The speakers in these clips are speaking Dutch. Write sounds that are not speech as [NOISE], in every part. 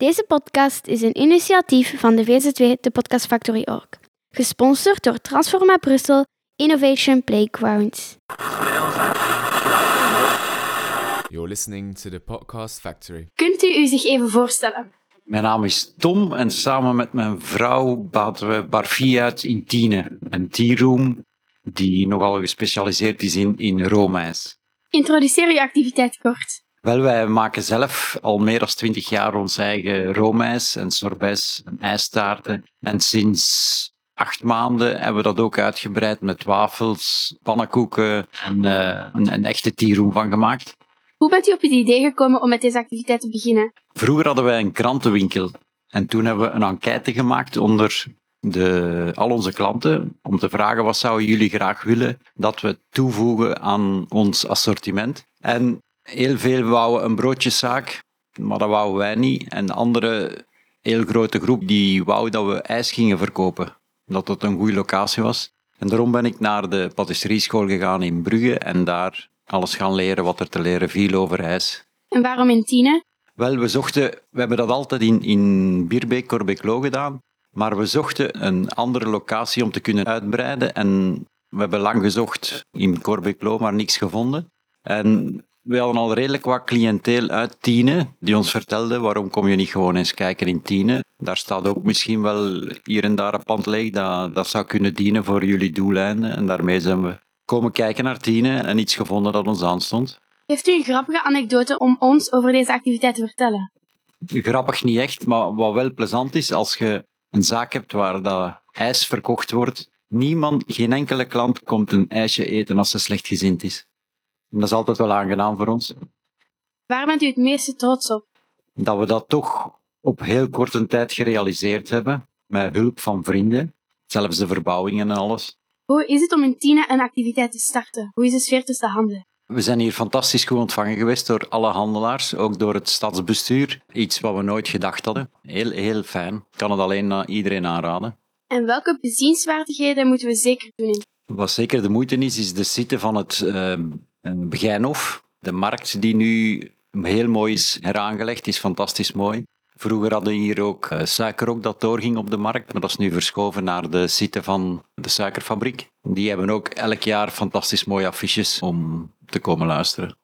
Deze podcast is een initiatief van de VZW, de Podcast Factory Org. Gesponsord door Transforma Brussel Innovation Playgrounds. You're listening to the Podcast Factory. Kunt u u zich even voorstellen? Mijn naam is Tom en samen met mijn vrouw baten we Barfie uit in Tiene, een tea-room die nogal gespecialiseerd is in, in roomijs. Introduceer uw activiteit kort. Wel, wij maken zelf al meer dan twintig jaar ons eigen roomijs en sorbets en ijstaarten. En sinds acht maanden hebben we dat ook uitgebreid met wafels, pannenkoeken en uh, een, een echte tea-room van gemaakt. Hoe bent u op het idee gekomen om met deze activiteit te beginnen? Vroeger hadden wij een krantenwinkel. En toen hebben we een enquête gemaakt onder de, al onze klanten om te vragen wat zouden jullie graag willen dat we toevoegen aan ons assortiment. En heel veel wouden een broodjeszaak, maar dat wouden wij niet. En de andere heel grote groep die wou dat we ijs gingen verkopen, dat het een goede locatie was. En daarom ben ik naar de patisserieschool gegaan in Brugge en daar alles gaan leren wat er te leren viel over ijs. En waarom in Tiene? Wel, we zochten, we hebben dat altijd in, in Bierbeek, Corbeek-Lo gedaan, maar we zochten een andere locatie om te kunnen uitbreiden en we hebben lang gezocht in Corbeek-Lo, maar niks gevonden. En we hadden al redelijk wat cliënteel uit Tiene, die ons vertelde waarom kom je niet gewoon eens kijken in Tiene. Daar staat ook misschien wel hier en daar een pand leeg dat, dat zou kunnen dienen voor jullie doeleinden. En daarmee zijn we komen kijken naar Tiene en iets gevonden dat ons aanstond. Heeft u een grappige anekdote om ons over deze activiteit te vertellen? Grappig niet echt, maar wat wel plezant is, als je een zaak hebt waar dat ijs verkocht wordt, niemand, geen enkele klant komt een ijsje eten als ze slecht gezind is. Dat is altijd wel aangenaam voor ons. Waar bent u het meeste trots op? Dat we dat toch op heel korte tijd gerealiseerd hebben, met hulp van vrienden, zelfs de verbouwingen en alles. Hoe is het om in Tiene een activiteit te starten? Hoe is de sfeer tussen de handen? We zijn hier fantastisch goed ontvangen geweest door alle handelaars, ook door het stadsbestuur. Iets wat we nooit gedacht hadden. Heel, heel fijn. Ik kan het alleen aan iedereen aanraden. En welke bezienswaardigheden moeten we zeker doen? Wat zeker de moeite is, is de site van het uh, Begijnhof. De markt die nu heel mooi is heraangelegd, is fantastisch mooi. Vroeger hadden we hier ook uh, suiker dat doorging op de markt, maar dat is nu verschoven naar de site van de suikerfabriek. Die hebben ook elk jaar fantastisch mooie affiches om te komen luisteren.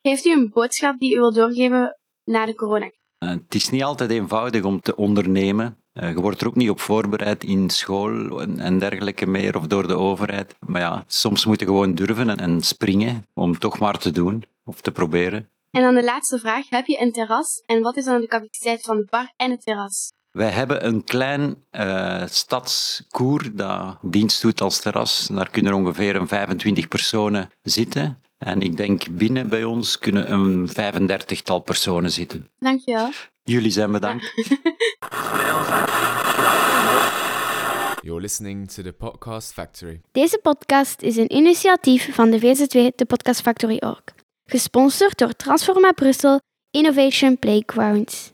Heeft u een boodschap die u wilt doorgeven na de corona? Uh, het is niet altijd eenvoudig om te ondernemen. Uh, je wordt er ook niet op voorbereid in school en, en, dergelijke meer of door de overheid. Maar ja, soms moet je gewoon durven en, en springen om toch maar te doen of te proberen. En dan de laatste vraag. Heb je een terras? En wat is dan de capaciteit van de bar en het terras? Wij hebben een klein uh, stadskoer dat dienst doet als terras. Daar kunnen ongeveer een 25 personen zitten. En ik denk binnen bij ons kunnen een 35-tal personen zitten. Dankjewel. Jullie zijn bedankt. [LAUGHS] You're listening to the Podcast Factory. Deze podcast is een initiatief van de VZW, de Podcast Factory Org. Gesponsord door Transforma Brussel Innovation Playgrounds.